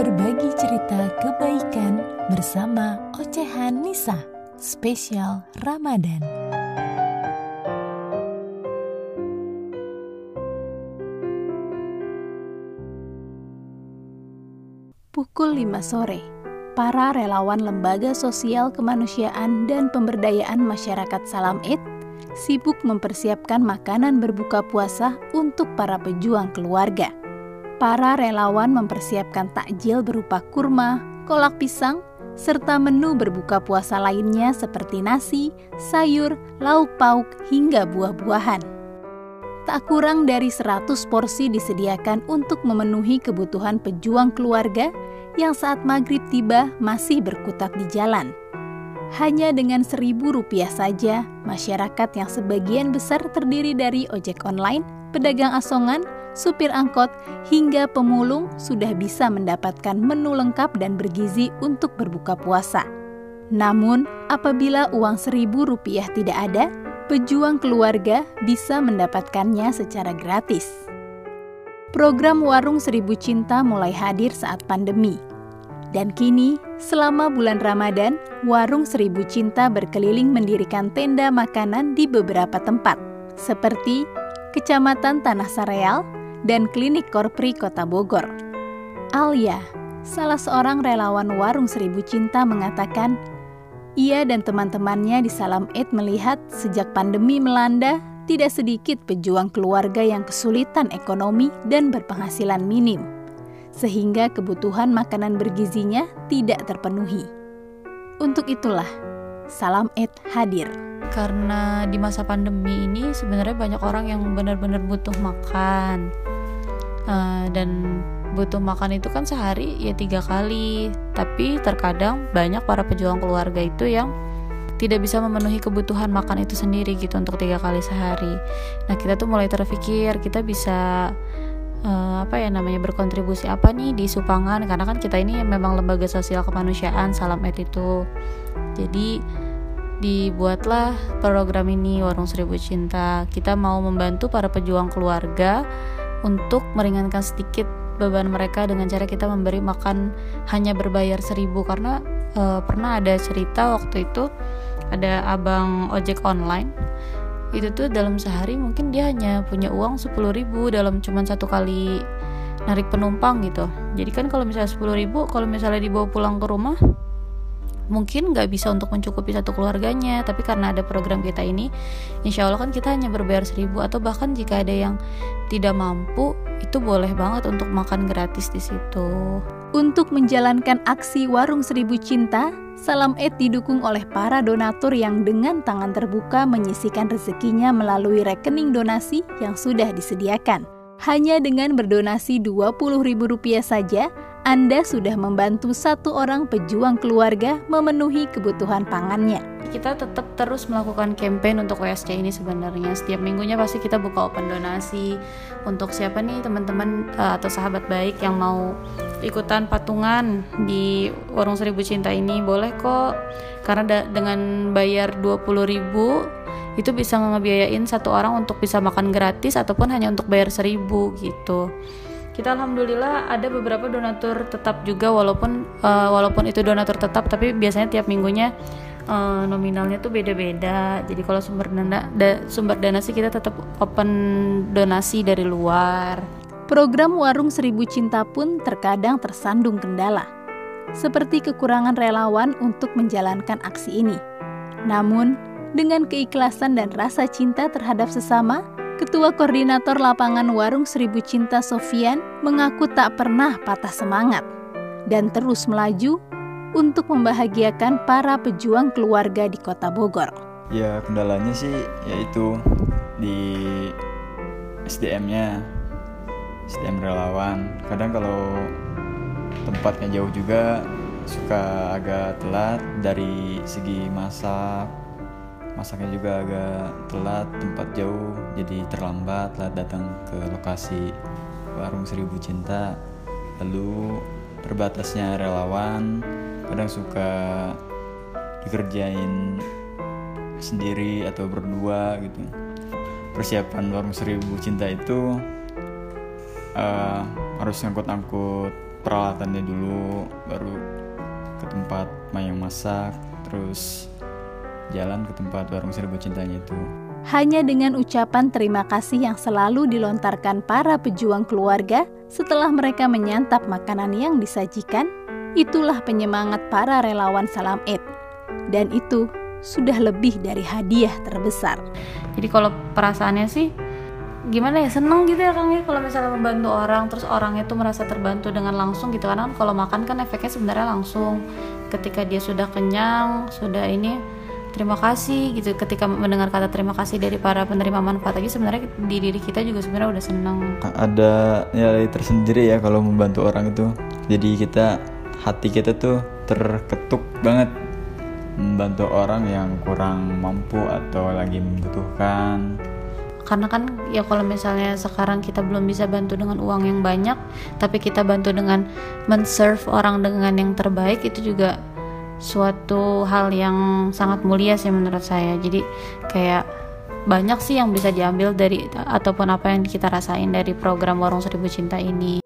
Berbagi cerita kebaikan bersama Ocehan Nisa, spesial Ramadan. Pukul 5 sore, para relawan Lembaga Sosial Kemanusiaan dan Pemberdayaan Masyarakat Salam Id sibuk mempersiapkan makanan berbuka puasa untuk para pejuang keluarga. Para relawan mempersiapkan takjil berupa kurma, kolak pisang, serta menu berbuka puasa lainnya seperti nasi, sayur, lauk pauk, hingga buah-buahan. Tak kurang dari 100 porsi disediakan untuk memenuhi kebutuhan pejuang keluarga yang saat maghrib tiba masih berkutat di jalan. Hanya dengan seribu rupiah saja, masyarakat yang sebagian besar terdiri dari ojek online, pedagang asongan, supir angkot, hingga pemulung sudah bisa mendapatkan menu lengkap dan bergizi untuk berbuka puasa. Namun, apabila uang seribu rupiah tidak ada, pejuang keluarga bisa mendapatkannya secara gratis. Program Warung Seribu Cinta mulai hadir saat pandemi – dan kini, selama bulan Ramadan, Warung Seribu Cinta berkeliling mendirikan tenda makanan di beberapa tempat, seperti Kecamatan Tanah Sareal dan Klinik Korpri Kota Bogor. Alia, salah seorang relawan Warung Seribu Cinta mengatakan, ia dan teman-temannya di Salam Eid melihat sejak pandemi melanda, tidak sedikit pejuang keluarga yang kesulitan ekonomi dan berpenghasilan minim sehingga kebutuhan makanan bergizinya tidak terpenuhi. Untuk itulah, Salam Eid hadir. Karena di masa pandemi ini sebenarnya banyak orang yang benar-benar butuh makan. Uh, dan butuh makan itu kan sehari ya tiga kali. Tapi terkadang banyak para pejuang keluarga itu yang tidak bisa memenuhi kebutuhan makan itu sendiri gitu untuk tiga kali sehari. Nah kita tuh mulai terpikir kita bisa uh, apa ya namanya berkontribusi apa nih di Supangan karena kan kita ini memang lembaga sosial kemanusiaan Salam Ed itu jadi dibuatlah program ini Warung Seribu Cinta. Kita mau membantu para pejuang keluarga untuk meringankan sedikit beban mereka dengan cara kita memberi makan hanya berbayar seribu. Karena uh, pernah ada cerita waktu itu ada abang ojek online. Itu tuh dalam sehari mungkin dia hanya punya uang 10 ribu dalam cuman satu kali narik penumpang gitu. Jadi kan kalau misalnya 10 ribu kalau misalnya dibawa pulang ke rumah mungkin nggak bisa untuk mencukupi satu keluarganya tapi karena ada program kita ini insya Allah kan kita hanya berbayar seribu atau bahkan jika ada yang tidak mampu itu boleh banget untuk makan gratis di situ untuk menjalankan aksi warung seribu cinta Salam Ed didukung oleh para donatur yang dengan tangan terbuka menyisikan rezekinya melalui rekening donasi yang sudah disediakan. Hanya dengan berdonasi Rp20.000 saja, Anda sudah membantu satu orang pejuang keluarga memenuhi kebutuhan pangannya. Kita tetap terus melakukan campaign untuk WSC ini sebenarnya. Setiap minggunya pasti kita buka open donasi untuk siapa nih teman-teman uh, atau sahabat baik yang mau ikutan patungan di warung seribu cinta ini. Boleh kok karena dengan bayar 20 ribu itu bisa ngebiayain satu orang untuk bisa makan gratis ataupun hanya untuk bayar seribu gitu kita alhamdulillah ada beberapa donatur tetap juga walaupun uh, walaupun itu donatur tetap tapi biasanya tiap minggunya uh, nominalnya tuh beda-beda. Jadi kalau sumber dana da, sumber dana sih kita tetap open donasi dari luar. Program Warung Seribu Cinta pun terkadang tersandung kendala, seperti kekurangan relawan untuk menjalankan aksi ini. Namun, dengan keikhlasan dan rasa cinta terhadap sesama, Ketua Koordinator Lapangan Warung Seribu Cinta Sofian mengaku tak pernah patah semangat dan terus melaju untuk membahagiakan para pejuang keluarga di kota Bogor. Ya kendalanya sih yaitu di SDM-nya, SDM relawan. Kadang kalau tempatnya jauh juga suka agak telat dari segi masak, masaknya juga agak telat, tempat jauh jadi terlambat lah datang ke lokasi warung Seribu Cinta. Lalu terbatasnya relawan kadang suka dikerjain sendiri atau berdua gitu persiapan warung seribu cinta itu uh, harus ngangkut-ngangkut peralatannya dulu baru ke tempat mayang masak terus jalan ke tempat warung seribu cintanya itu hanya dengan ucapan terima kasih yang selalu dilontarkan para pejuang keluarga setelah mereka menyantap makanan yang disajikan, itulah penyemangat para relawan Salam Eid. Dan itu sudah lebih dari hadiah terbesar. Jadi kalau perasaannya sih gimana ya seneng gitu ya Kang ya kalau misalnya membantu orang terus orang itu merasa terbantu dengan langsung gitu karena kan kalau makan kan efeknya sebenarnya langsung ketika dia sudah kenyang sudah ini terima kasih gitu. Ketika mendengar kata terima kasih dari para penerima manfaat lagi sebenarnya di diri kita juga sebenarnya udah seneng ada nilai tersendiri ya kalau membantu orang itu. Jadi kita hati kita tuh terketuk banget. Membantu orang yang kurang mampu atau lagi membutuhkan. Karena kan ya kalau misalnya sekarang kita belum bisa bantu dengan uang yang banyak tapi kita bantu dengan men-serve orang dengan yang terbaik itu juga suatu hal yang sangat mulia sih menurut saya. Jadi kayak banyak sih yang bisa diambil dari ataupun apa yang kita rasain dari program Warung Seribu Cinta ini